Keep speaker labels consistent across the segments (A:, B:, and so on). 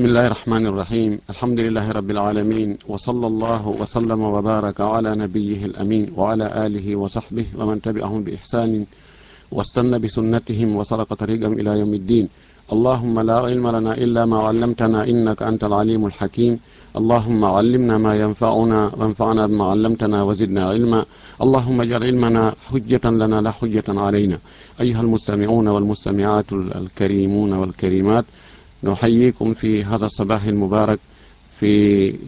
A: بسم الله الرحمن الرحيم الحمد لله رب العالمين وصلى الله وسلم وبارك على نبيه الأمين وعلى آله وصحبه ومن تبعهم بإحسان واستنى بسنتهم وسلق طريقهم إلى يوم الدين اللهم لا علم لنا إلا ما علمتنا إنك أنت العليم الحكيم اللهم علمنا ما ينفعنا وانفعنا بما علمتنا وزدنا علما اللهم اجعل علمنا حجة لنا لا حجة علينا أيها المستمعون والمستمعات الكريمون والكريمات نحييكم في هذا الصباح المبارك في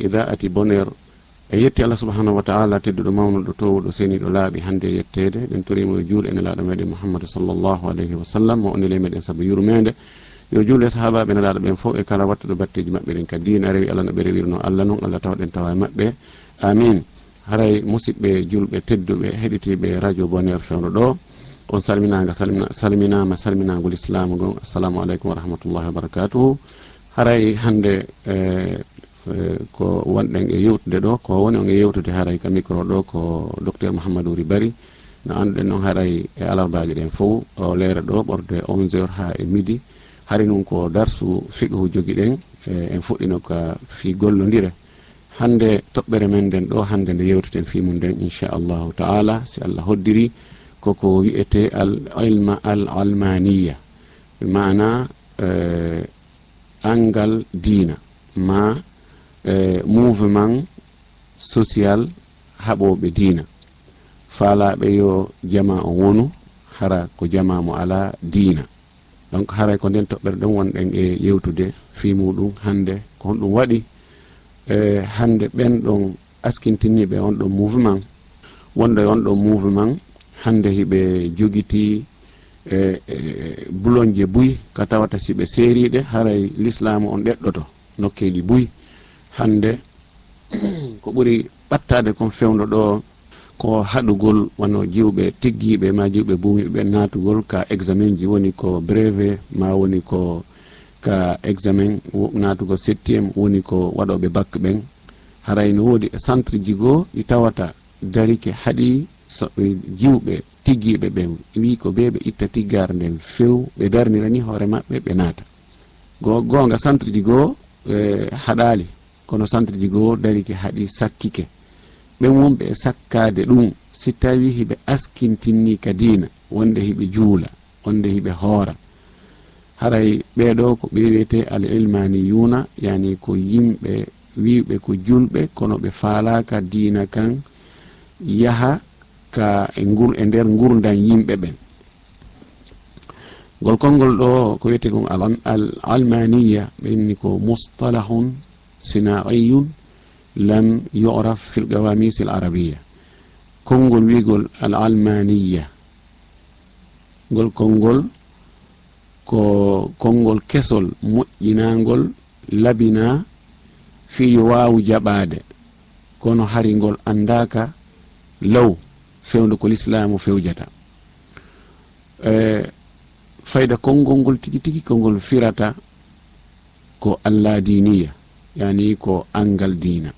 A: إذاءة بونير. e yetti allah subahanahu wa taala tedduɗo mawnuɗo towɗo seniɗo laaɓi hannde e yettede ɗen torimo e juul ene laaɗo meɗen mouhammadou sallllahu alayhi wa sallam mo onile meɗen saabu yurmede yo juule sahabaɓe nelaaɗo ɓen fof e kala wattuɗo batteji maɓɓe ɗen kadi dina rewi allah no ɓe rewirno allah noon allah tawɗen tawa e maɓɓe amin haray musidɓe julɓe tedduɓe heɗitiɓe radio bonheur fewno ɗo on salminaga salminama salminagol islamu gon assalamu aleykum wa rahmatullahi wa barakatuhu haray hande e, e, ko wonɗen e yewtude ɗo ko woni on e yewtude haray ka micro ɗo ko docteur mouhamadou ri bari no anduɗen noon haray e alarbaji ɗen fof o leyre ɗo ɓorde 11 heures ha e midi. Hari noon ko darsu fiqhu jogi ɗen e, en fuɗɗino ka fi gollodire hande toɓɓere men nden ɗo hande nde yewteten fimum nden inchallahu taala si allah hoddiri. koko wiyete al ilma al almaniya. Mana uh, e, angal dina ma uh, mouvement social haɓoɓe dina faalaɓe yo jama o wonu hara ko jama mo ala dina donc haray ko nden toɓɓere ɗen wonɗen e yewtude fi muɗum hande ko honɗum waɗi. E hande ɓen ɗon askintiniɓe on ɗon mouvement wonɗo e on ɗon mouvement hande hiɓe jogiti e, e bulonje buy ka tawata siɓe seeriɗe haray l'islamu on ɗeɗɗoto nokkeji buy. Hande ko ɓuri ɓattade kon fewdo ɗo ko haɗugol wono jiwɓe tiggiɓe ma jiwɓe bumiɓe natugol ka examen ji woni ko brevet ma woni ko ka examen natugo septiéme woni ko waɗoɓe bac ɓen. Haray no woodi e centre ji goo ɗi tawata darike haɗi jiwɓe tiggiɓe ɓen wi ko be ɓe itta tiggare nden few ɓe darnira ni hoore maɓɓe ɓe naata. Goo goonga centre ji goo haɗali kono centre ji goo darike haɗi sakkike. Ɓen wonɓe e sakkade ɗum. Si tawi hiɓe askintinni ka dina wonde hiɓe juula wonde hiɓe hoora. Haray ɓeɗo ko ɓe wiyete al ilmani yuna yani ko yimɓe wiɓe ko julɓe kono ɓe faalaka dina kan yaha hikka e gur e nder gurdan yimɓe ɓen. Gol konngol ɗo ko wiyete kon al almaniya ɓenni ko mustalahun sinaiyun lam yuraf fil gawamis l arabia konngol wigol al almaniya ngol konngol ko konngol kesol moƴƴinangol labina fiyo waawu jaɓaade. Kono hari ngol anndaka law. fewde ko l'islamu fewjata. E fayda konngol ngol tigi tigi kongol firata ko allah diniya yani ko angal diina.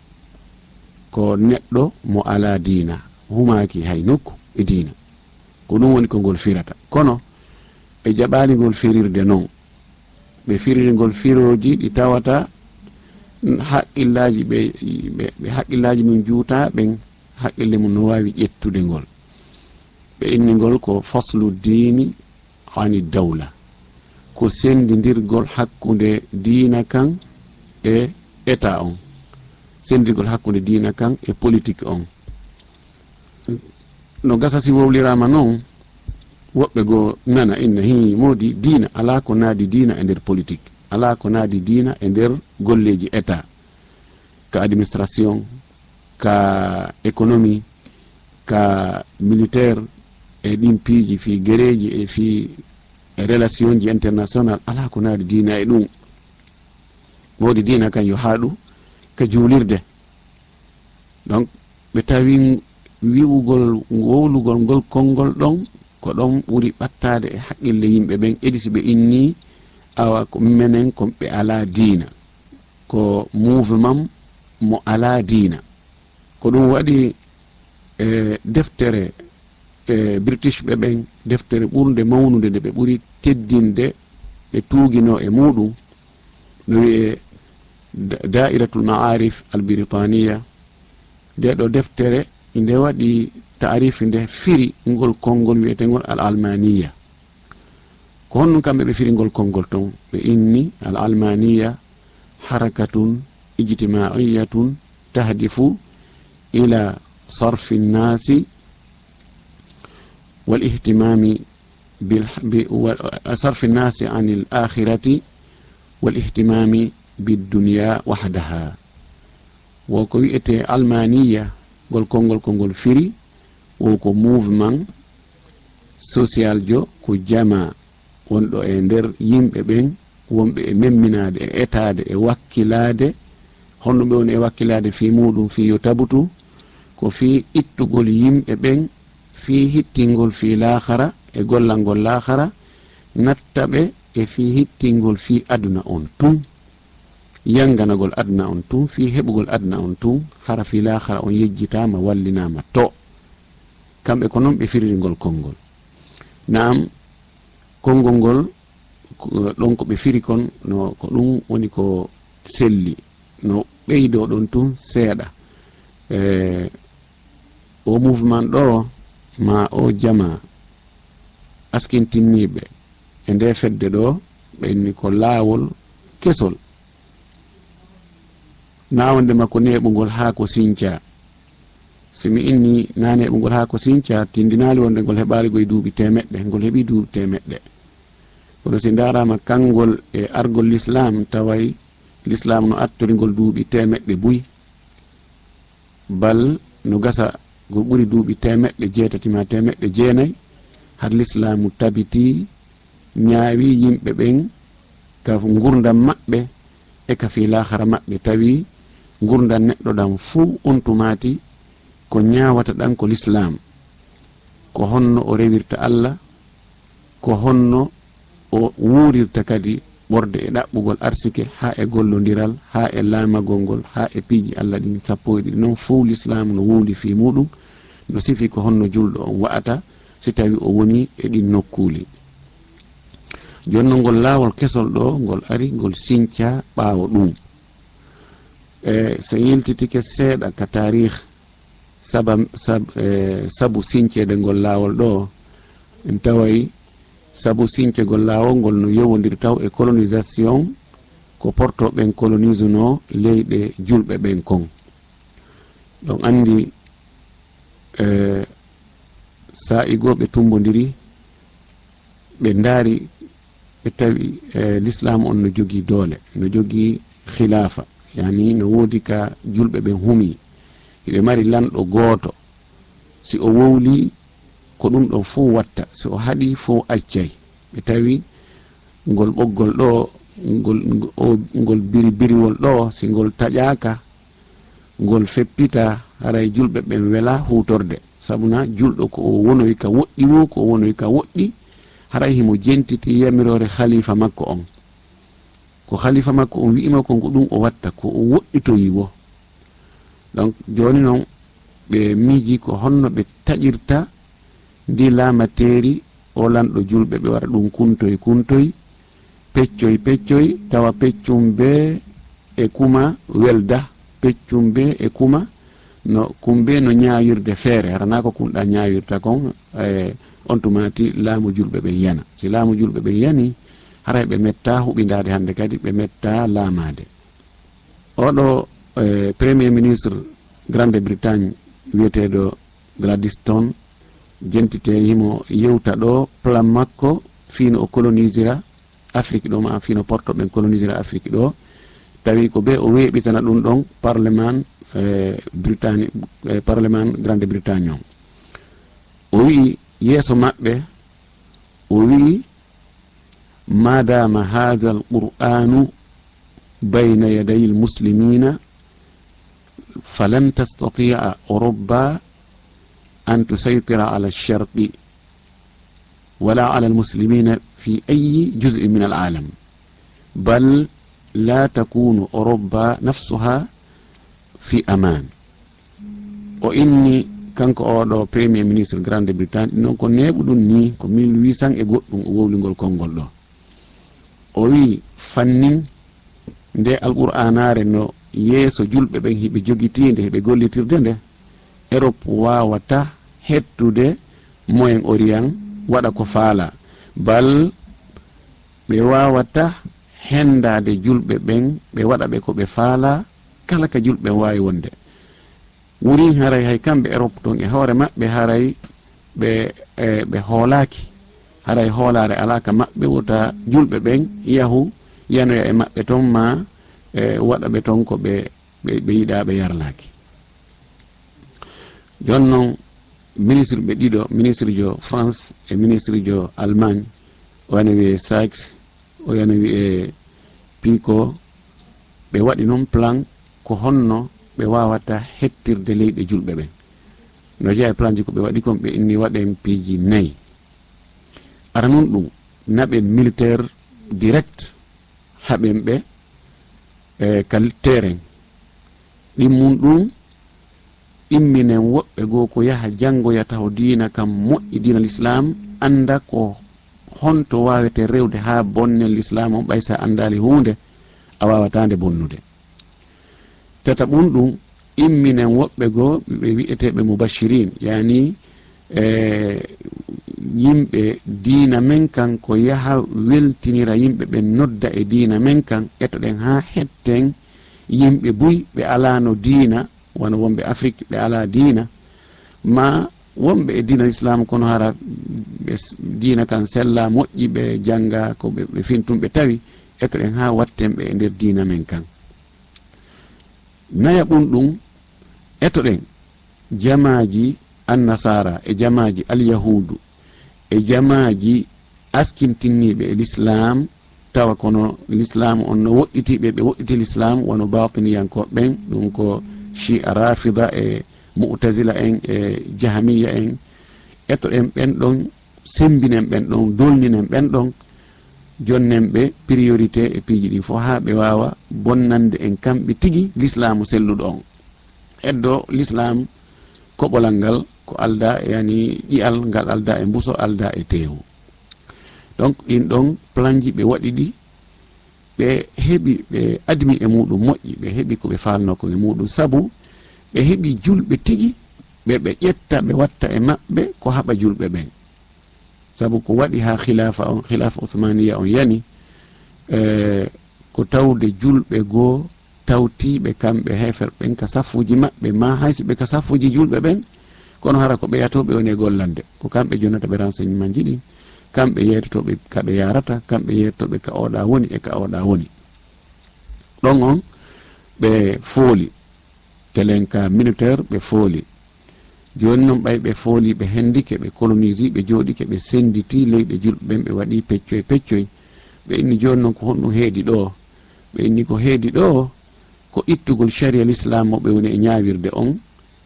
A: Ko neɗɗo mo ala diina humaki hay nokku e diina. Ko ɗum woni ko ngol firata. Kono ɓe jaɓanigol firirde noon ɓe firirgol firoji ɗi tawata haqqillaji ɓe ɓe haqqillaji mum juuta ɓen haqqille mum no wawi ƴettude ngol. Ɓe inningol ko faslu dini ani dawla ko sendidirgol hakkude diina kan e état on sendirgol hakkude diina kan e politique on. No gasasi wowlirama noon woɓɓe goo nana inna hi moodi diina ala ko naadi diina e nder politique ala ko naadi diina e nder golleji état. Ka administration ka économie ka militaire e ɗin piiji fi guereji e fi relation ji international ala ko naadi dina e ɗum. Woodi dina kan yo haaɗu ka juulirde. Donc ɓe tawi wi'ugol wowlugol ngol konngol ɗon ko ɗon ɓuri ɓattade e haqqille yimɓe ɓen edi si ɓe inni awa menen kon ɓe ala diina. Ko mouvement mo ala diina. ko ɗum waɗi e deftere e british ɓe ɓen deftere ɓurde mawnude nde ɓe ɓuri teddinde ɓe tuugino e muɗum no wiye dairatul maarif albritania nde ɗo deftere nde waɗi taarifi nde firi ngol konngol wiyetengol al almaniya ko honnon kamɓe ɓe firi ngol konngol ton ɓe inni al almaniya harakatun ijtimaiyatun tahdifu إلى صرف الناس والاهتمام صرف الناس عن الآخرة والاهتمام بالدنيا وحدها. woko wiyete almaniya ngol konngol ko ngol firi woko mouvement social jo ko jama wonɗo e nder yimɓe ɓen wonɓe e memminade e etade e wakkilade honɗum ɓe woni e wakkilade fi muɗum fi yo tabutu ko fi ittugol yimɓe ɓen fi hittingol fi lahara e gollal ngol lahara natta ɓe e fi hittingol fi aduna on tun yanganagol aduna on tun fi heɓugol aduna on tun hara fi lahara on yejjitama wallinama to. Kamɓe ko noon ɓe firirgol konngol. Naam konngol ngol ɗon ko ɓe firi kon no ko ɗum woni ko selli no ɓeydo ɗon tun seeɗa. E o mouvement ɗo ma o jama askintinniɓe e nde fedde ɗo ɓenni ko laawol kesol. Nawandema makko neɓugol ha ko sinca. Simi inni na neɓugol ha ko sinca tindinali wonde ngol heɓarigo e duuɓi temeɗɗe ngol heeɓi duuɓi temeɗɗe kono si darama kangol e argol l'islam taway l'islam no attorigol duuɓi temeɗɗe buy bal no gasa go ɓuri duuɓi temeɗɗe jeetati ma temeɗɗe jeenayyi har l'islamu tabiti ñaawi yimɓe ɓen ka gurdam maɓɓe e ka fi lahara maɓɓe tawi gurdam neɗɗo ɗam fuu on tumati ko ñawata ɗan ko l'islam ko honno o rewirta allah ko honno o wuurirta kadi ɓorde e ɗaɓɓugol arsike ha e gollodiral ha e laamagol ngol ha e piiji allah ɗin sappo e ɗiɗi noon fo l'islamu no wuuli fi muɗum no sifi ko honno julɗo on wa'ata si tawi o woni e ɗin nokkuli jonno ngol laawol kesol ɗo ngol ari ngol sinca ɓaawo ɗum. E so yiltitike seeɗa ka tarih saba sab, e, sabu sincede ngol laawol ɗo en taway sabu sincegol laawol ngol no yowodiri taw e colonisation ko portoɓen colonise no leyɗe julɓe ɓen kon. Ɗon andi e sa'igoɓe tumbodiri ɓe ndaari ɓe tawi e l'islam on no jogii doole no jogii khilafa yani no woodi ka julɓe ɓen humi. Hiɓe mari lanɗo gooto. Si o wowli ko ɗum ɗon fo watta. So o haɗi fo accay ɓe tawi ngol ɓoggol ɗo ngol ngol biri biriwol ɗo si ngol taƴaka ngol feppita haray julɓe ɓen wela hutorde sabuna julɗo ko o wonoy ka woɗɗi wo ko o wonoy ka woɗɗi haray himo jentiti yamirore halifa makko on. Ko halifa makko on wi'ima kon ko ɗum o watta ko o woɗɗitoyi wo donc joni noon ɓe miiji ko honno ɓe taƴirta ndi laama teeri o lanɗo julɓe ɓe waɗa ɗum kuntoye kuntoye peccoye peccoye tawa peccum be e kuma welda peccum be e kuma no kumbe no ñawirde feere harana ko kumɗa ñawirta kon e on tumati laamu julɓe ɓen yana si laamu julɓe ɓen yani haray ɓe metta huɓidade hannde kadi ɓe metta laamade oɗo e premier ministre grande bretagne wiyeteɗo gladiston jentite himo yewta ɗo plan makko fino o colonisira afrique ɗo ma fino porto ɓen colonisira afrique ɗo. Tawi ko be o weeɓitana ɗum ɗon parlement e, britanni e, parlement grande bretagne on o wii yeeso maɓɓe o wii madama hada l qur'anu bayna yadayi l muslimina falan tastatia europa an tusaytira ala على wala ala almuslimina fi ayi أي min alalam bal la takunu تكون nafsuha fi aman o inni kanko oɗo premier ministre grande bretagne noon ko neɓuɗum ni ko 1800 e goɗɗum o wowligol konngol ɗo o wi fannin nde alqur'anare no yeeso julɓe ɓen hiɓe jogitinde heɓe gollitirde nde europe wawata hettude moyen orient waɗa ko faala. Bal ɓe wawata hendade julɓe ɓen ɓe waɗa ɓe ko ɓe faala kala ka julɓe wawi wonde. Wuri haray hay kamɓe europe ton e hoore maɓɓe haray ɓe e, ɓe hoolaki haray hoolare alaka maɓɓe wota julɓe ɓen yahu yanoya e maɓɓe ton ma e, waɗa ɓe ton ko ɓe ɓe yiɗa ɓe yarlaki joni noon ministre ɓe ɗiɗo ministre jo france e ministre jo allemagne o yana wiye sax o yana wiye pico ɓe waɗi noon plan ko honno ɓe wawata hettirde leyɗe julɓe ɓen no jeeya e plan ji ko ɓe waɗi kon ɓe inni waɗen piiji nayyi ara noon ɗum naɓen militaire direct haɓen ɓe e kal terrain. Ɗimmum ɗum imminen woɓɓe goo ko yaha janngoya taw diina kam moƴƴi diina l'islam annda ko honto wawete rewde ha bonne l'islam on ɓay sa anndali hunde a wawatande bonnude. Tata ɓum ɗum imminen woɓɓe goo ɓe wi'eteɓe mubachirin yani e yimɓe diina men kan ko yaha weltinira yimɓe ɓe nodda e diina men kan etoɗen ha hetten yimɓe buy ɓe alano diina wona wonɓe afrique ɓe ala diina ma wonɓe e diina l'islam kono hara ɓe diina kan sella moƴƴi ɓe janga ko ɓe fintum tawi e ɗen ha watten ɓe e nder diina men kan naya ɓum ɗum eto ɗen jamaji annasara e jamaji alyahudu e jamaji askintinniɓe e l'islam tawa kono l'islam on no woɗɗitiɓe ɓe woɗɗiti l'islam wono batiniyankoɓen ɗum ko mm -hmm. shi'a rafida e mu'tazila en e jahamiya en etoɗen ɓen ɗon sembinen ɓen ɗon dolninen ɓen ɗon jonnen ɓe priorité e piiji ɗi fof ha ɓe wawa bonnande en kamɓe tigui l'islamu selluɗo on. Eddo l'islam koɓolal ngal ko alda yani ƴiyal ngal alda e mbuso alda e teewu. Donc ɗin ɗon plan ji ɓe waɗi ɗi ɓe heɓi ɓe admi e muɗum moƴƴi ɓe heɓi koɓe falno ko e muɗum saabu ɓe heɓi julɓe tigi ɓe ɓe ƴetta ɓe watta e maɓɓe ko haɓa julɓe ɓen. Saabu ko waɗi ha khilafa on khilafa ousmaniya on yani e, ko tawde julɓe goo tawtiɓe kamɓe hefer ɓen ka safuji maɓɓe ma haysiɓe ka safuji julɓe ɓen kono hara ko ɓeyatoɓe woni e gollande. Ko kamɓe jonata ɓe renseignement ji ɗin kamɓe yeetotoɓe kaɓe yarata kamɓe yeetotoɓe ka oɗa woni e ka oɗa woni. Ɗon on ɓe fooli. Telenka militaire ɓe fooli. Joni noon ɓay ɓe fooli ɓe hendike ɓe colonisi ɓe jooɗike ɓe senditi leyɗe julɓe ɓen ɓe waɗi peccoy peccoy. Ɓe inni joni noon ko honɗum heedi ɗo. Ɓe inni ko heedi ɗo ko ittugol sharia l'islam islam ɓe woni e ñawirde on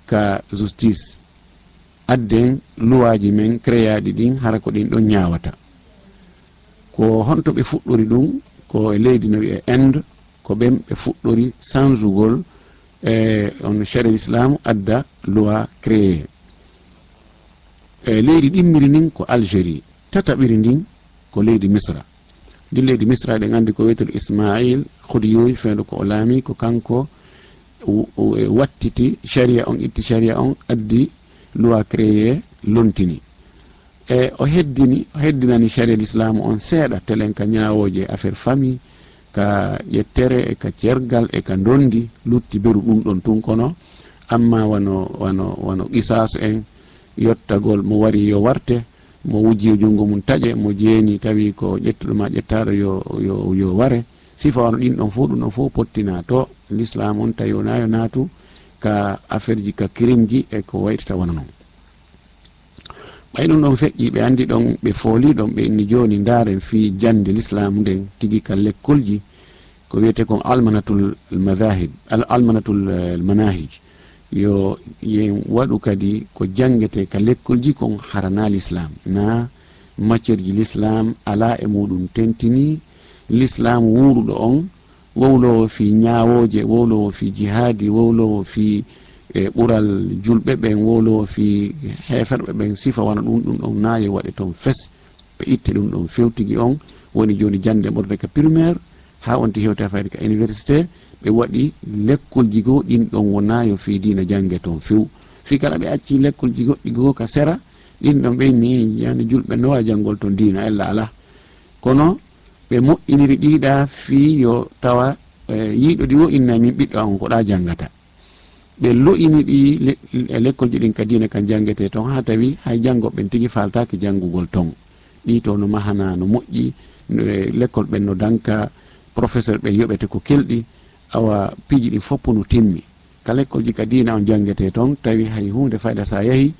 A: ka justice. adden luwaji men créaɗi ɗin hara ko ɗin ɗon ñawata ko honto ɓe fuɗɗori ɗum ko e leydi no wiye inde ko ɓen ɓe fuɗɗori changegol e on chari l'islam adda loi créé e leydi ɗimmiri ndin ko algérie tataɓiri ndin ko leydi misra. Ndin leydi misra ɗen andi ko wiyetol ismail hodiyoy feedo ko o laami ko kanko e wattiti sharia on itti sharia on addi loi créé lontini. E o heddini o heddinani chariat l'islamu on seeɗa telen ka ñawoje affaire famille ka ƴettere e ka cergal e ka dondi lutti beru ɗum ɗon tun kono. Amma wano wano wano qisas en yottagol mo wari yo warte mo wujji junngo mum taƴe mo jeeni tawi ko ƴettuɗoma ƴettaɗo yo yo yo ware. Sifa wano ɗin ɗon fo ɗum ɗon fof pottina to l'islam on tawi wona yo naatu. ka affaire ji ka crime ji e ko waytata wona noon ɓay ɗum ɗon feƴƴi ɓe anndi ɗon ɓe fooli ɗon ɓe inni jooni ndaaren fi jannde l'islam nden tigi ka l'école ji ko wiyete kon almanatul madahib almanatul eh, manahij. Yo yen waɗu kadi ko janngete ka l'école ji kon harana l'islam na matiére ji l'islam ala e muɗum tentini l'islam wuuruɗo on wowlowo fi ñawoje wowlowo fi jihadi wowlowo fi e ɓural julɓe ɓen wowlowo fi heferɓe ɓen sifa wona ɗum ɗum ɗon naayo e waɗe toon fes ɓe itte ɗum ɗon fewtigi on. Woni joni jande ɓorde ka primaire ha wonti hewta fayde ka université ɓe waɗi lekkolji goo ɗin ɗon wonayo fi dina jangge toon few. Fi kala ɓe acci lekkolji goɗɗi goo ka sera ɗin ɗon ɓeyni yani julɓe no wawi janggol toon dina ella ala. Kono ɓe moƴƴiniri ɗiɗa fii yo tawa e, yiiɗo ɗi o innamin ɓiɗɗo an koɗa janggata ɓe lo'ini ɗi l'école ji e, ɗin ka dina kan janggete toon ha tawi hay janggoɓen tigui faltaki janggugol ton ɗi to no mahana no moƴƴi e, l'école ɓen no danka professeur ɓen yoɓete ko kelɗi awa piiji ɗin foppo no timmi. Kala école ji ka dina on janggete toon tawi hay hunde fayda sa yaahi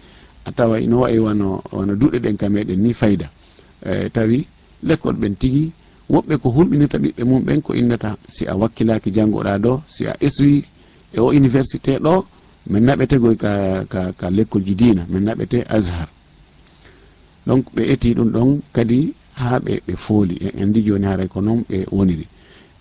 A: a tawa no wayi wano wano duuɗe ɗen ka meɗen ni fayda. Tawi l'école ɓen tigui woɓɓe ko hulɓinirta ɓiɓɓe mum ɓen ko innata si a wakkilaki janngoɗa ɗo si a eswi e o université ɗo min naɓete goy ka ka ka l'école ji dina min naɓete ashar donc ɓe eti ɗum ɗon kadi ha ɓe ɓe fooli e en andi joni haray ko noon ɓe woniri.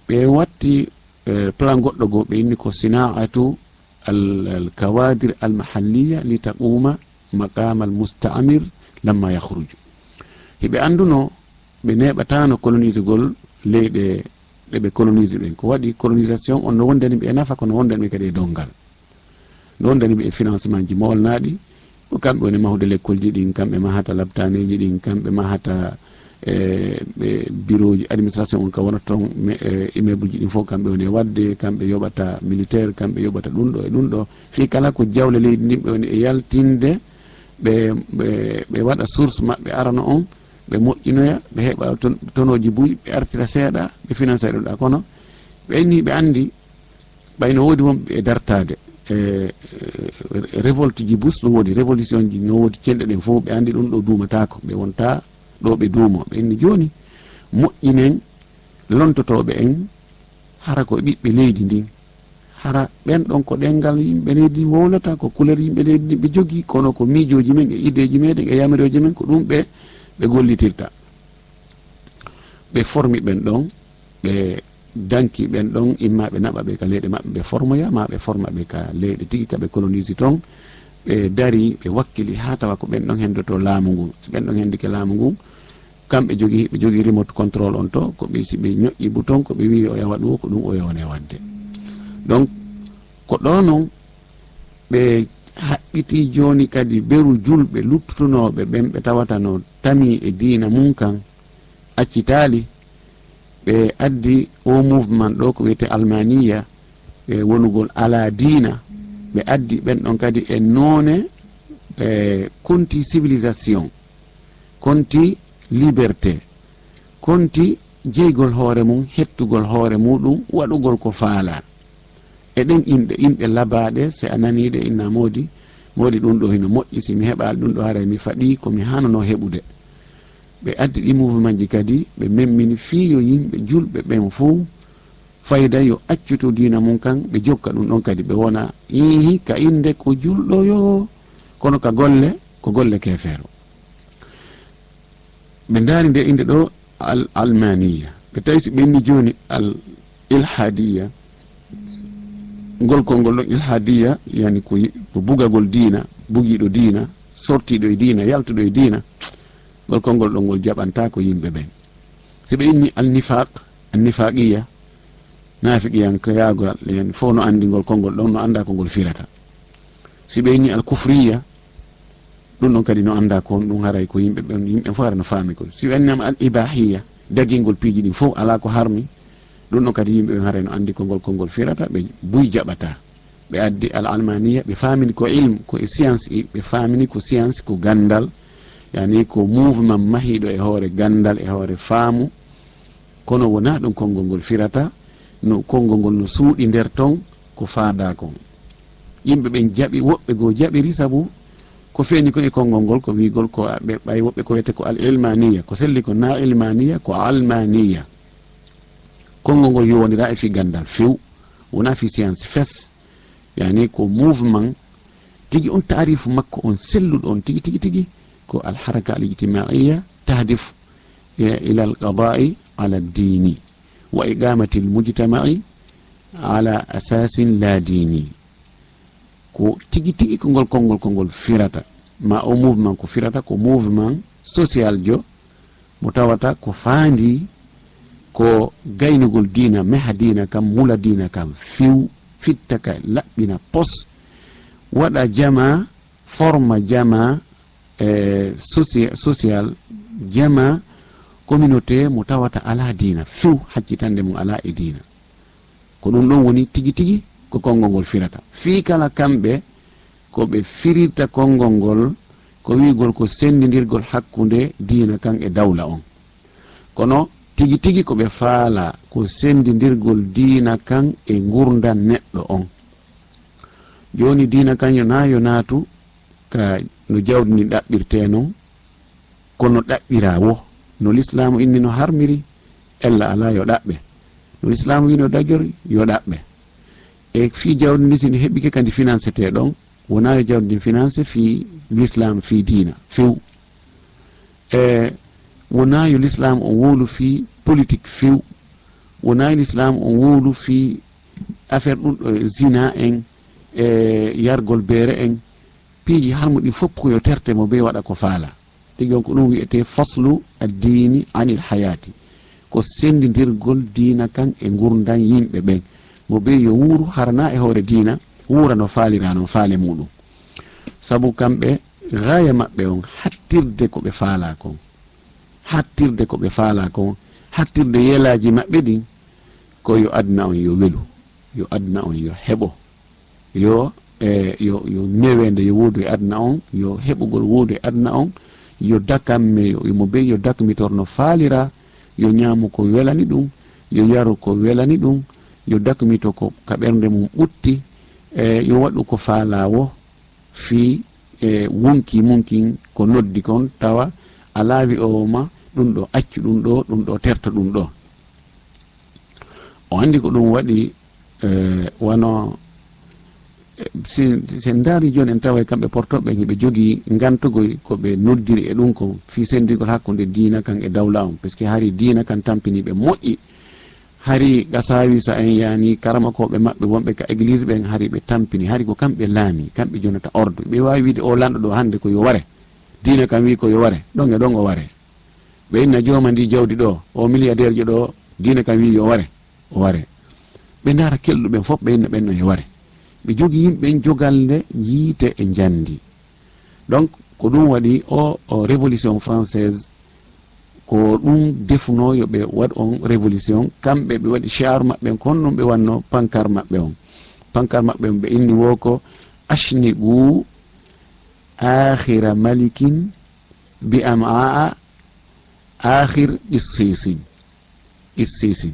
A: Ɓe watti e plan goɗɗo goo ɓe inni ko sinaatu al kawadir al mahalliya li taquma maqama al mustaamir lamma yahruju hiɓe anduno ɓe neɓatano colonise gol leyɗe ɗeɓe colonise ɗen ko waɗi colonisation on no wondani ɓe e nafa kono wondani ɓe kadi e dongal. No wondani ɓe e financement ji molnaɗi. Ko kamɓe woni mahude l' ji ɗin kamɓe mahata labtaneji ɗin kamɓe mahata e ɓe bureau ji administration on ka wonata toon e, immeuble ji ɗin fof kamɓe woni e wadde kamɓe yoɓata militaire kamɓe yoɓata ɗum ɗo e ɗum ɗo. Fi kala ko jawle leydi ndin ɓe woni e yaltinde ɓe ɓe waɗa source maɓɓe arana on ɓe moƴƴinoya ɓe heɓa tonoji buy ɓe artira seeɗa ɓe financé ɗum ɗa kono. Ɓe anni ɓe andi ɓayno woodi wonɓe e dartade e, e révolte ji bus no woodi révolution ji no woodi celɗe ɗen fof ɓe andi ɗum ɗo duumatako ɓe wonta ɗo ɓe duumo. Ɓe anni joni moƴƴinen lontotoɓe en hara ko ɓiɓɓe leydi ndin. Hara ɓen ɗon ko ɗengal yimɓe leydi wowlata ko couleur yimɓe leydi ndi ɓe jogui kono ko miijoji men e ideji meɗen e yamiroje men ko ɗum ɓe ɓe gollitirta. Ɓe formi ɓen ɗon ɓe danki ɓen ɗon imma ɓe naɓa ɓe ka leyɗe maɓɓe ɓe formoya ma ɓe forma ɓe ka leyɗe tigi ka ɓe colonise toon ɓe dari ɓe wakkili ha tawa ko ɓen ɗon hendoto laamu ngu. So ɓen ɗon hendike laamu ngu kamɓe jogi ɓe jogi remote control on to koɓe ɓe ñoƴƴi bouton koɓe wi o yawa ɗum ko ɗum o yawne wadde. Donc ko ɗo noon ɓe haɓɓiti joni kadi beru julɓe luttutunoɓe ɓen ɓe tawata no tami e dina mum kan accitali ɓe addi o mouvement ɗo ko wiyete almaniya e wonugol ala dina ɓe addi ɓen ɗon kadi e noone e conti civilisation conti liberté conti jeygol hoore mum hettugol hoore muɗum waɗugol ko faala. Eɗen inɗe inɗe labaɗe se a naniɗe inna moodi moodi ɗum ɗo hino moƴƴi si mi heɓali ɗum ɗo haara mi faɗi komi hanano heɓude. ɓe addi ɗi mouvement ji kadi ɓe memmini fii yo yimɓe julɓe ɓen fof fayda yo accuto dina mum kan ɓe jokka ɗum ɗon kadi ɓe wona yeehi ka inde ko julɗo yo kono ka golle ko golle kefeero ɓe ndaari nde inde ɗo al almaniya. Ɓe tawi so ɓenni jooni al ilhadiya golkol ngol ɗon ilhadiya yani ko ko bugagol diina bugiiɗo diina sortiiɗo e diina yaltuɗo e diina. ɗon konngol ɗon ngol jaɓanta ko yimɓe ɓen. Si ɓe inni alnifaq annifaqiya nafiqiyanko yaagoal yen fof no anndi ngol konngol ɗon no annda ko ngol firata. Si ɓe inni alkufriya ɗum ɗon kadi no annda ko ɗum haray ko yimɓe ɓen yimɓe fof hara no faami ko. Si wennama al ibahiya dagingol piiji ɗin fof ala ko harmi ɗum ɗon kadi yimɓe ɓen haray no anndi kongol konngol firata ɓe buy jaɓata ɓe addi al almaniya ɓe faamini ko ilme ko e science ɓe faamini ko science ko gandal yani ko mouvement mahiɗo e hoore gandal e hoore faamu. Kono wona ɗum konngol ngol firata no konngol ngol no suuɗi nder ton ko faada kon. Yimɓe ɓen jaɓi woɓɓe goo jaɓiri sabu ko feeni kon e konngol ngol ko wigol ko ɓe ɓay woɓɓe ko wiyete ko al ilmaniya ko selli ko na ilmaniya ko almaniya konngol ngol yowondira e fi gandal few wona fi science fes. Yani ko mouvement tigi on taarifu makko on selluɗo on tigi tigi tigi. ko alharaka al ijtimaiya tahdif e, ila alqadai ala ddini wa iqamati almujtamai ala asasin la dini. Ko tigi tigi kongol konngol konngol firata. Ma o mouvement ko firata ko mouvement social jo mo tawata ko faandi ko gaynugol dina meha dina kam mula dina kam few fitta ka laɓɓina pos waɗa jama forma jama E social jama communauté mo tawata ala dina few haccitande mum ala e dina ko ɗum ɗon woni tigi tigi ko konngol ngol firata. Fii kala kamɓe ko ɓe firirta konngol ngol ko wigol ko sendidirgol hakkunde dina kan e dawla on. Kono tigi tigi ko ɓe faala ko sendidirgol dina kan e gurdan neɗɗo on. Joni dina kan yo na yo naatu ka no jawdi ndi ɗaɓɓirte noon kono ɗaɓɓira wo. No l'islamu inni no harmiri ella ala yo ɗaɓɓe. No l'islamu wino dagori yo ɗaɓɓe. E fi jawdi ndi sini heɓike kadi financé te ɗon wona yo jawdi ndin financé fi l'islam fi dina few e wona yo l'islam on wowlu fi politique few wona yo l'islam on wowlu fi affaire ɗum ɗo zina en e yargol beere en piiji harmo ɗi fof koyo terte mo be waɗa ko faala. Ɗigi on ko ɗum wiyete faslu addini anil hayati ko sendidirgol dina kan e gurdan yimɓe ɓen. Mo ɓe yo wuuru harana e hoore dina wuura no faalira noon faale muɗum. Sabu kamɓe gaya maɓɓe on hattirde ko ɓe faala kon hattirde ko ɓe faala kon hattirde yelaji maɓɓe ɗin ko yo adna on yo welu yo adna on yo heɓo yo e yo yo newede yo woodu e aduna on yo heɓugol woodu e aduna on yo dakamme yomo be yo dakmitorno faalira yo ñaamu ko welani ɗum yo yaru ko welani ɗum yo dakmito ko ka ɓernde mum ɓutti e yo waɗu ko faalawo fi e wonki munkin ko noddi kon tawa a laawi owoma ɗum ɗo accu ɗum ɗo ɗum ɗo terta ɗum ɗo. O andi ko ɗum waɗi e wano sen daari joni en tawa kamɓe portoɓe hiɓe jogii ngantugoy koɓe noddiri e ɗum ko fi sendigol hakkude e diina kan e dawla on par ce que hari diina kan tampiniɓe moƴƴi. Hari gasawi so en yani karama koɓe maɓɓe wonɓe ka église ɓen hari ɓe tampini. Hari ko kamɓe laami kamɓe jonata ordre. Ɓe wawi wiide o lanɗo ɗo hande ko yo ware. Diina kam wi ko yo ware. Ɗon e ɗon o ware. Ɓe inna jooma ndi jawdi ɗo o milliardaire jo ɗo diina kam wi yo ware. O ware. Ɓe daara kelɗuɓen fof ɓe inna ɓenno yo ware. ɓe jogi yimɓen jogalde yiite e njandi. Donc ko ɗum waɗi o, o révolution française ko ɗum defuno yoɓe waɗ on révolution kamɓe ɓe waɗi char maɓɓe kon ɗum ɓe wanno pankar maɓɓe on. Pankar maɓɓe on ɓe inni wo ko ashnibu akhira malikin bi amaa akhir issisin issisin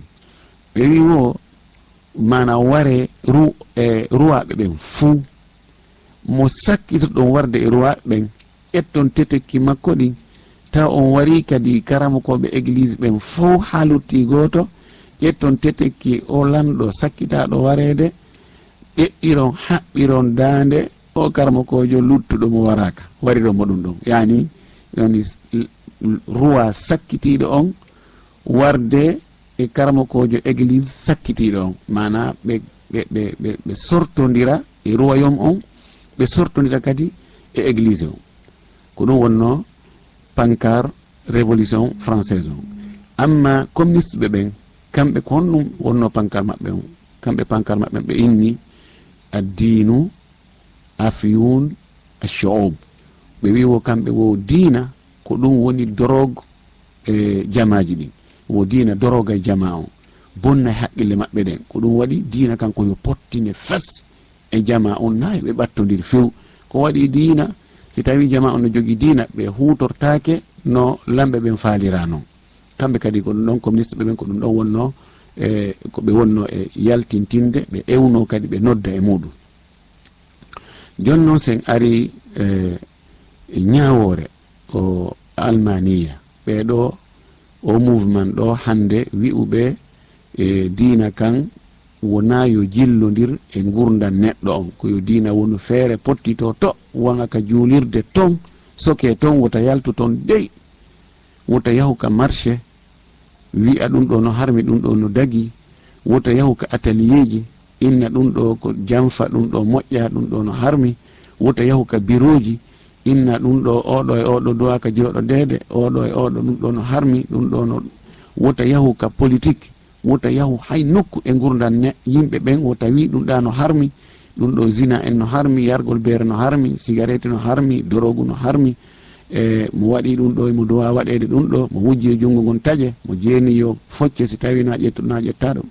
A: ɓe wi wo mana ware ru e ruwaɓe ɓen fuu mo sakkitoɗon warde e ruwaɓe ɓen ƴetton tetekki makko ɗin taw on wari kadi karama koɓe église ɓen fof ha lutti goto ƴetton tetekki o lanɗo sakkitaɗo warede ƴeɗɗiron haɓɓiron dande o karama kojo luttuɗo mo waraka wariɗon mo ɗum ɗon. Yani yoni ruwa sakkitiɗo on warde e karamakojo église sakkitiɗo on. Mana ɓe ɓe ɓe ɓe ɓe sortodira e royaume on ɓe sortodira kadi e église on. Ko ɗum wonno pankar révolution française on. Amma communiste ɓe ɓen kamɓe ko honɗum wonno pankar maɓɓe on. Kamɓe pankar maɓɓe ɓe inni addinu afiyun ashoub ɓe wi wo kamɓe wo diina ko ɗum woni drogue e jamaji ɗin. wo diina doroga jama o. Bonna e haqqille maɓɓe ɗen ko ɗum waɗi diina kanko yo pottine fes e jama on na ɓe ɓattodir few. Ko waɗi diina si tawi jama on no jogui diina ɓe hutortake no lamɓe ɓen faalira noon kamɓe kadi ko ɗum ɗon communiste ministre ɓe ɓen ko ɗum ɗon wonno e koɓe wonno e yaltintinde ɓe ewno kadi ɓe nodda e muɗum joni noon sen ari e, e ñawore o almaniya. Ɓeɗo o mouvement ɗo hande wi'uɓe e diina kan wona yo jillodir e gurdan neɗɗo on koyo diina woni feere pottito to wona ka juulirde ton soke ton wota yaltu ton dey. Wota yahu ka marché wi'a ɗum ɗo no harmi ɗum ɗo no dagi. Wota yahu ka atelier ji inna ɗum ɗo ko janfa ɗum ɗo moƴƴa ɗum ɗo no harmi. Wota yahu ka bureau ji inna ɗum ɗo oɗo e oɗo duwa ka joɗodede oɗo e oɗo ɗum ɗo no harmi ɗum ɗo no wota yahu ka politique wota yahu hay nokku e gurdan yimɓe ɓen wota tawi ɗum ɗa no harmi ɗum ɗo zina en no harmi yargol beere no harmi cigarette no harmi dorogu no harmi e mo waɗi ɗum ɗo mo duwa waɗede ɗum ɗo mo wujji e junngo ngon taƴe mo jeeni yo focce si tawi na ƴettuɗo na ƴettaɗo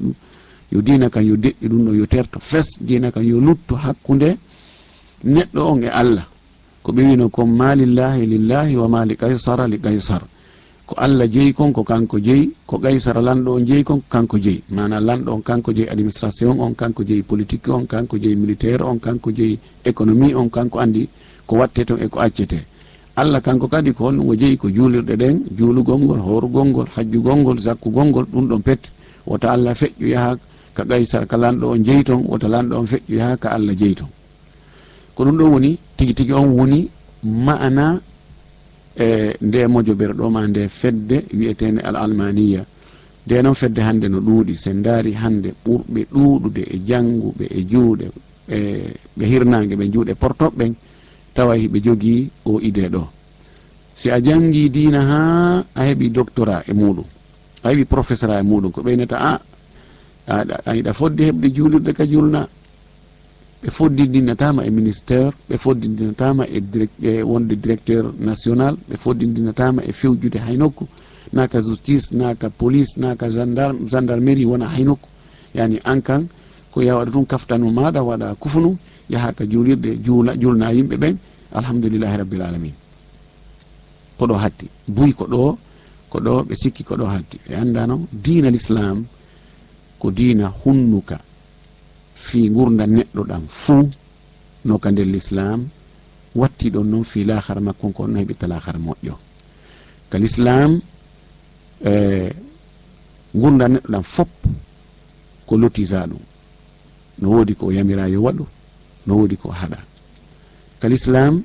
A: yo dina kam yo deƴƴi ɗum ɗo yo terto fes dina kam yo luttu hakkude neɗɗo on e allah. ko ɓe wino kon ma lillahi lillahi wa ma li kaysara li kaysar. Ko allah jeeyi kon ko kanko jeeyi ko kaysara lanɗo on jeeyi kon ko kanko jeeyi mana lanɗo on kanko jeeyi administration on kanko jeeyi politique on kanko jeeyi militaire on kanko jeeyi économie on kanko andi ko watte ton e ko accete. Allah kanko kadi ko honɗum o jeeyi ko juulirɗe ɗen juulugol ngol horugol ngol hajjugol ngol zakkugol ngol ɗum ɗon pet. Wota allah feƴƴu yaha ka kaysara ka lanɗo on jeeyi ton wota lanɗo on feƴƴu yaha ka allah jeeyi ton. ko ɗum ɗo woni tigi tigi on woni ma'ana e nde mojoɓere ma nde fedde wiyetede al almaniya nde noon fedde hannde no ɗuuɗi sen daari hannde ɓurɓe ɗuuɗude e jannguɓe e juuɗe e ɓe hirnaange ɓe juuɗe portoɓe ɓen tawa hiɓe jogii o idée ɗo. Si a janngii diina haa a heɓi doctorat e muɗum a heɓi professeur a e muɗum ko ɓeynata ah, a aɗa fodde heɓde juulirde ka julna ɓe foddindinatama e ministére ɓe foddindinatama e direct e wonde directeur national ɓe foddindinatama e fewjude hay nokku naka justice naka police naka gendarme gendarmerie wona hay nokku yani an kan ko yawaɗa tun kaftanu maɗa waɗa kufunu yaha ka juulirde juula julna yimɓe ɓen alhamdulillahi rabbil alamin. Koɗo hatti buyi ko ɗo ko ɗo ɓe sikki ko ɗo hatti. Ɓe anndano diina l'islam ko diina hunnuka. fi gurda neɗɗo ɗam fuu no ka nder l'islam watti ɗon noon fi lahara makko ko onno heɓitta lahara moƴƴo. Ka l'islam e, gurda neɗɗo ɗam fop ko lotisa ɗum no woodi ko yamira yo waɗu no woodi ko haɗa. Ka l'islam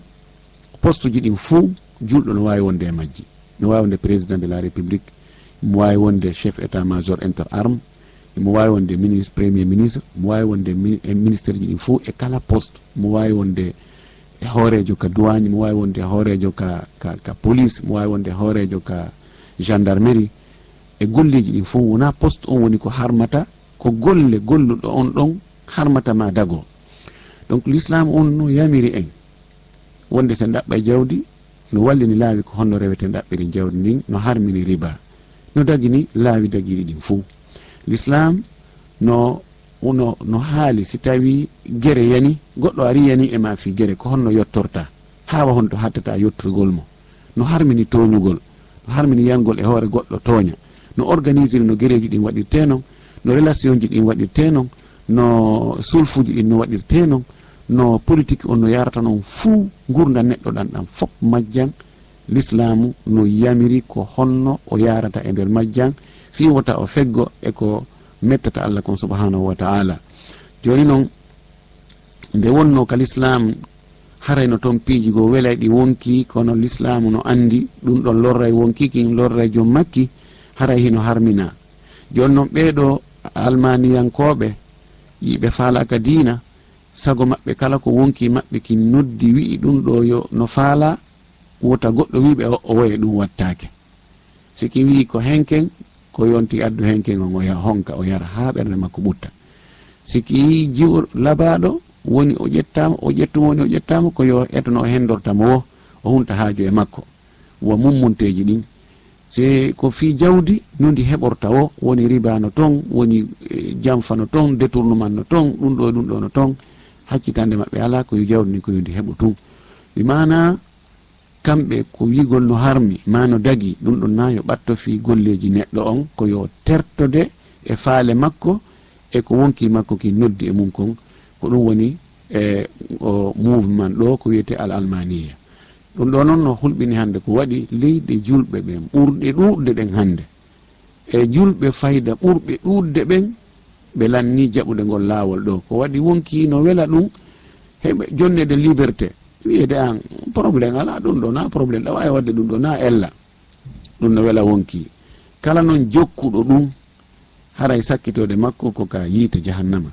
A: poste ji ɗin fuu julɗo no wawi wonde e majji. No wawi wonde président de la république mo wawi wonde chef état major inter arme mo wawi wonde ministre premier ministre mo wawi wonde e ministére ji ɗin fo e kala poste. Mo wawi wonde e hoorejo ka duwagne mo wawi wonde e hoorejo ka ka ka police mo wawi wonde e hoorejo ka gendarmerie. E golleji ɗin fo wona poste on woni ko harmata ko golle golluɗo on ɗon harmata ma dago. Donc l'islam on no yamiri en. Wonde sen ɗaɓɓa e jawdi no wallini laawi ko honno rewete ɗaɓɓiri jawdi ndin no harmini riba. No dagini laawi dagiɗi ɗin fo l'islam no uno no haali. Si tawi gere yani goɗɗo ari yani e ma fi gere ko honno yettorta hawa honto hattata yettorgol mo. No harmini toñugol no harmini yangol e hoore goɗɗo tooña. No organisiri no gereji ɗin waɗirte noon no relation ji ɗin waɗirte noon no sulfuji ɗin no waɗirte noon no politique on no yarata noon fuu gurda neɗɗo ɗan ɗan fof majjan l'islamu no yamiri ko honno o yarata e nder majjan fiwata o feggo eko mettata allah kon subhanahu wa taala. Joni noon nde wonno ka l'islam harayno toon piiji goo welay ɗi wonki kono l'islamu no andi ɗum ɗon lorray wonkiki lorray joom makki haray hino harmina. Joni noon ɓeeɗo almaniyankoɓe yiɓe faalaka diina sago maɓɓe kala ko wonki maɓɓe ki noddi wi'i ɗum ɗo yo no faala wota goɗɗo wiɓe o woya ɗum wattake siki wi ko henken ko yonti addu hen kengol ngol honka o yara ha ɓernde makko ɓutta. Siki jiwo labaɗo woni o ƴettama o ƴettuma woni o ƴettama ko yo etano hendortamo wo o hunta haaju e makko. Wo mummunteji ɗin. Se ko fi jawdi nondi heɓorta o woni ribano ton woni e, jamfano ton détournement no ton ɗum ɗo ɗum ɗo no ton. Hakkitande maɓɓe ala koyo jawdi ndi koyodi heɓo tun. Ɗi mana kamɓe ko wigol no harmi ma no dagi ɗum ɗon na yo ɓatto fi golleji neɗɗo on ko yo tertode e faale makko e ko wonki makko ki noddi e mum kon. Ko ɗum woni e o mouvement ɗo ko wiyete al almaniya ɗum ɗo noon no hulɓini hannde ko waɗi leyɗe julɓe ɓen ɓurɗe ɗuɗde ɗen hannde. E julɓe fayda ɓurɓe ɗuɗde ɓen ɓe lanni jaɓude ngol laawol ɗo. Ko waɗi wonki no wela ɗum heɓe jonnede liberté. wiyede an probléme ala ɗum ɗo na probléme ɗa wawi wadde ɗum ɗo na ella. Ɗum no wela wonki. Kala noon jokkuɗo ɗum haray sakkitode makko ko ka yiite jahannama.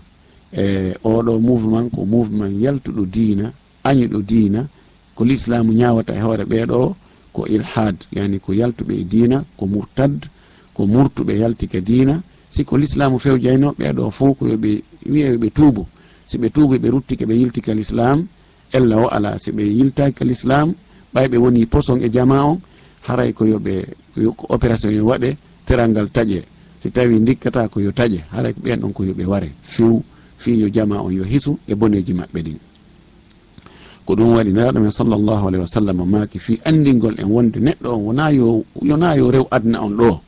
A: E oɗo mouvement ko mouvement yaltuɗo diina añuɗo diina ko l'islamu ñawata e hoore ɓeeɗo ko ilhad yani ko yaltuɓe e diina ko murtad ko murtuɓe yaltike diina. Siko l'islamu fewjayno ɓeɗo fo ko yoɓe wiya yoɓe tuubo. Si ɓe tuubo ɓe ruttike ɓe yiltike l'islam ella o ala si ɓe yiltaki kal islam ɓay ɓe woni poson e jama on haray ko yoɓe opération yo waɗe teral ngal taƴe. Si tawi dikkata ko yo taƴe haray ko ɓen ɗon ko yoɓe waare few fi yo jama on yo hisu e boneji maɓɓe ɗin. Ko ɗum waɗi neraɗo men sallllahu alayhi wa sallam maki fi andingol en wonde neɗɗo on wona yo yona yo rew adna on ɗo.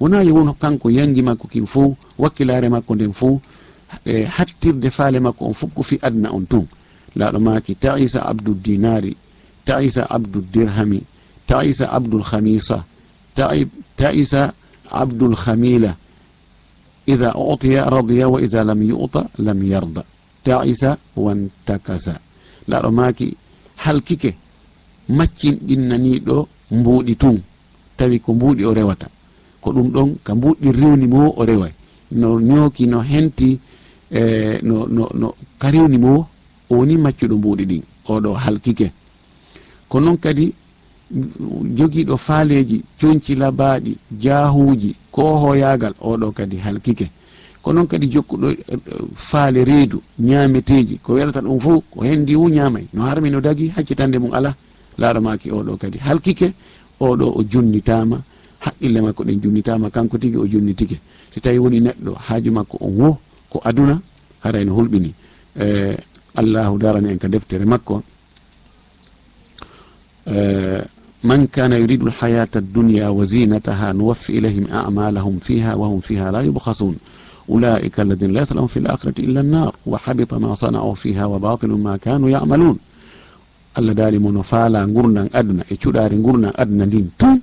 A: Wona yo won kanko yangi makko kin fo wakkilare makko nden fo e hattirde faale makko on fof ko fi adna on tun. laɗomaki taisa abdu dinari taisa abdul dirhami taisa abdul khamisa taisa abdul khamila. إذا أعطي رضي وإذا لم يؤطى لم يرضى maki halkike maccin ɗinnaniɗo mbuuɗi tun. Tawi ko mbuuɗi o rewata. Ko ɗum ɗon ka دون كمبودي mo o أريوي no ñooki no henti e no, no, no ka kariwni mo o woni maccuɗo mbuuɗi ɗin oɗo halkike. Ko noon kadi jogiiɗo faaleeji coñci labaaɗi jaahuuji kohoyagal oɗo kadi halkike. Ko noon kadi jokkuɗo e, e, faale reedu ñaameteeji ko welata ɗum fof ko henndi wu ñaamay. No harmi no dagi haccitande mum ala laaramaki oɗo kadi halkike oɗo o junnitama haqqille makko ɗen junnitama kanko tigi o junnitike. So tawi woni neɗɗo haaju makko on wo ko aduna hara en hulɓini. Eh, allahu darani en ka deftere makko. Eh, man kana yuridu lhayata dunya wa zinataha nuwaffi ilayhim amalahum fiha wa hum fiha la yubhasun ulaika alladina laysa lahum fi lakhirati illa annar wa habita ma sana'u fiha wa batilu ma kanu yamalun. Allah daalimo no faala gurdan aduna e cuɗari gurdan aduna ndin tun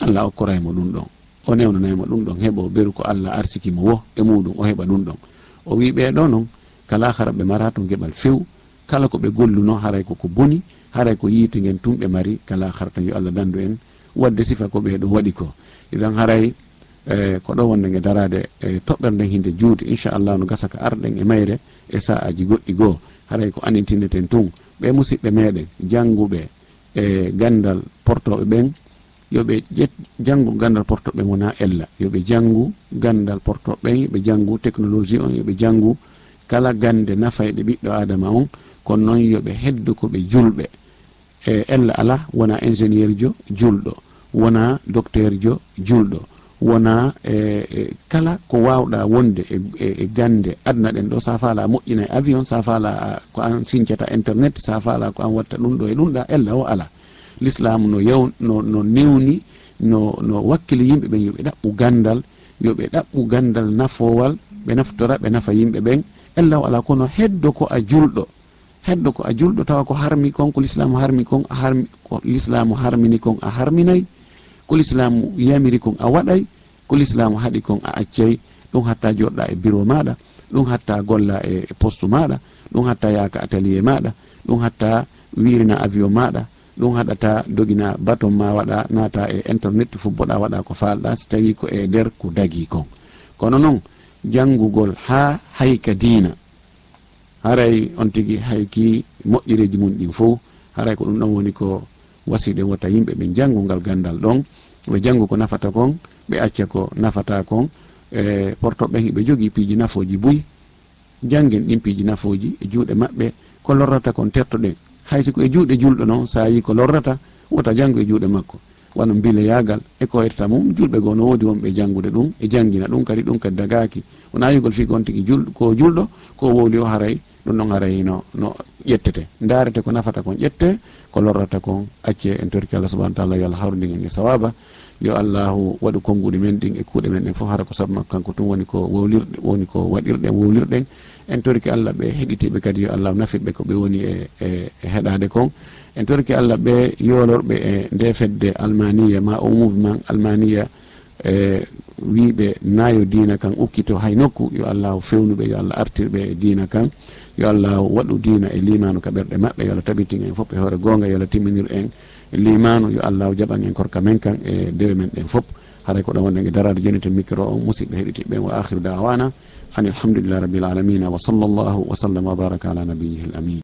A: allah okkoraymo ɗum ɗon. O newnanaymo ɗum ɗon. Heɓo beru ko allah arsikimo wo e muɗum o heɓa ɗum ɗon. O wi ɓeɗo noon kala hara ɓe mara to geɓal few kala ko ɓe golluno haray koko boni haray ko yiite gen tum ɓe mari kala hara tan yo allah dandu en wadde sifa ko ɓeeɗo waɗi ko. Idan haray e ko ɗo wonde ge darade e toɓɓere nden hinde juuti inchallah no gasa ko arɗen e mayre e sa'aji goɗɗi goho haray ko anintineten tun ɓe musidɓe meɗen jannguɓe e gandal portoɓe ɓen yoɓe ƴet janngu gandal portoɓe ɓen wona ella. Yoɓe janngu gandal portoɓe ɓen yoɓe janngu technologie on yoɓe janngu kala gande nafayɗe ɓiɗɗo adama on kono noon yoɓe heddo koɓe julɓe. E ella ala wona ingénieur jo julɗo wona docteur jo julɗo wona e, e kala ko wawɗa wonde e, e, e gande. Adna ɗen ɗo sa fala moƴƴina e avion sa fala ko an sincata internet sa fala ko an watta ɗum ɗo e ɗum ɗa ella o ala. L'islamu no yaw no no newni no no wakkili yimɓe ɓen yoɓe ɗaɓɓu gandal yoɓe ɗaɓɓu gandal nafowal ɓe naftora ɓe nafa yimɓe ɓen. allahu ala kono heddo ko a julɗo. Heddo ko a julɗo tawa ko harmi kon ko l'islamu harmi kon a harmi ko l'islamu harmini kon a harminayi ko l'islamu yamiri kon a waɗay ko l'islamu haɗi kon a accay. Ɗum hatta joɗɗa e bureau maɗa ɗum hatta golla e poste maɗa ɗum hatta yaaka atelier maɗa ɗum hatta wirina avion maɗa ɗum haɗata dogina baton ma waɗa naata e internet fubboɗa waɗa ko falɗa so tawi ko e nder ko dagui kon. Kono noon jangugol ha hayka diina. Haray on tigui hayki moƴƴireji mum ɗin fo haray ko ɗum ɗon woni ko wasiɗe wota yimɓe ɓe jangugal gandal ɗon. Ɓe janggu ko nafata kon ɓe acca ko nafata kon. E portoɓen hiɓe jogui piiji nafoji buy. Janggen ɗin piiji nafoji e juuɗe maɓɓe ko lorrata kon tertoɗen. Haysi ko e juuɗe julɗo noon sa yi ko lorrata wota janggo e juuɗe makko. wano mbile yagal eko irta mum julɓe goo no woodi wonɓe janngude ɗum e janngina ɗum kadi ɗum kadi dagaaki wona yigol fii gon tigi jul ko julɗo ko wowli o haray ɗum ɗon haray no no ƴettete. Darete ko nafata kon ƴette ko lorrata kon acce en torki allah subahana taala yo allah hawrodigen e sawaba yo allahu waɗu konnguɗi men ɗin e kuuɗe men ɗen fof hara ko sabu makko kanko tum woni ko wowlirɗe woni ko waɗirɗen e wowlirɗen en torki allah ɓe heɗitiɓe kadi yo allah nafitɓe ko ɓe woni e e, e heɗade kon. En torki allah ɓe yolorɓe e nde fedde almaniya ma o mouvement almaniya e wiɓe nayo dina kan ukkito hay nokku. Yo allahu fewnuɓe yo allah artirɓe e dina kan. Yo allahu waɗu dina e limanu ka ɓerɗe maɓɓe yo allah tabitin en fof e hoore gonga yo allah timminir en. limanu yo allah jaɓan en korka men kan e dewe men ɗen fof haray ko ɗon wonɗen e darade joni to micro o musidɓe heɗitiɓe wa akhiru dawana an alhamdulillah rabbil alamina wa sallllahu wa sallam wa baraka ala nabiyihi l amin.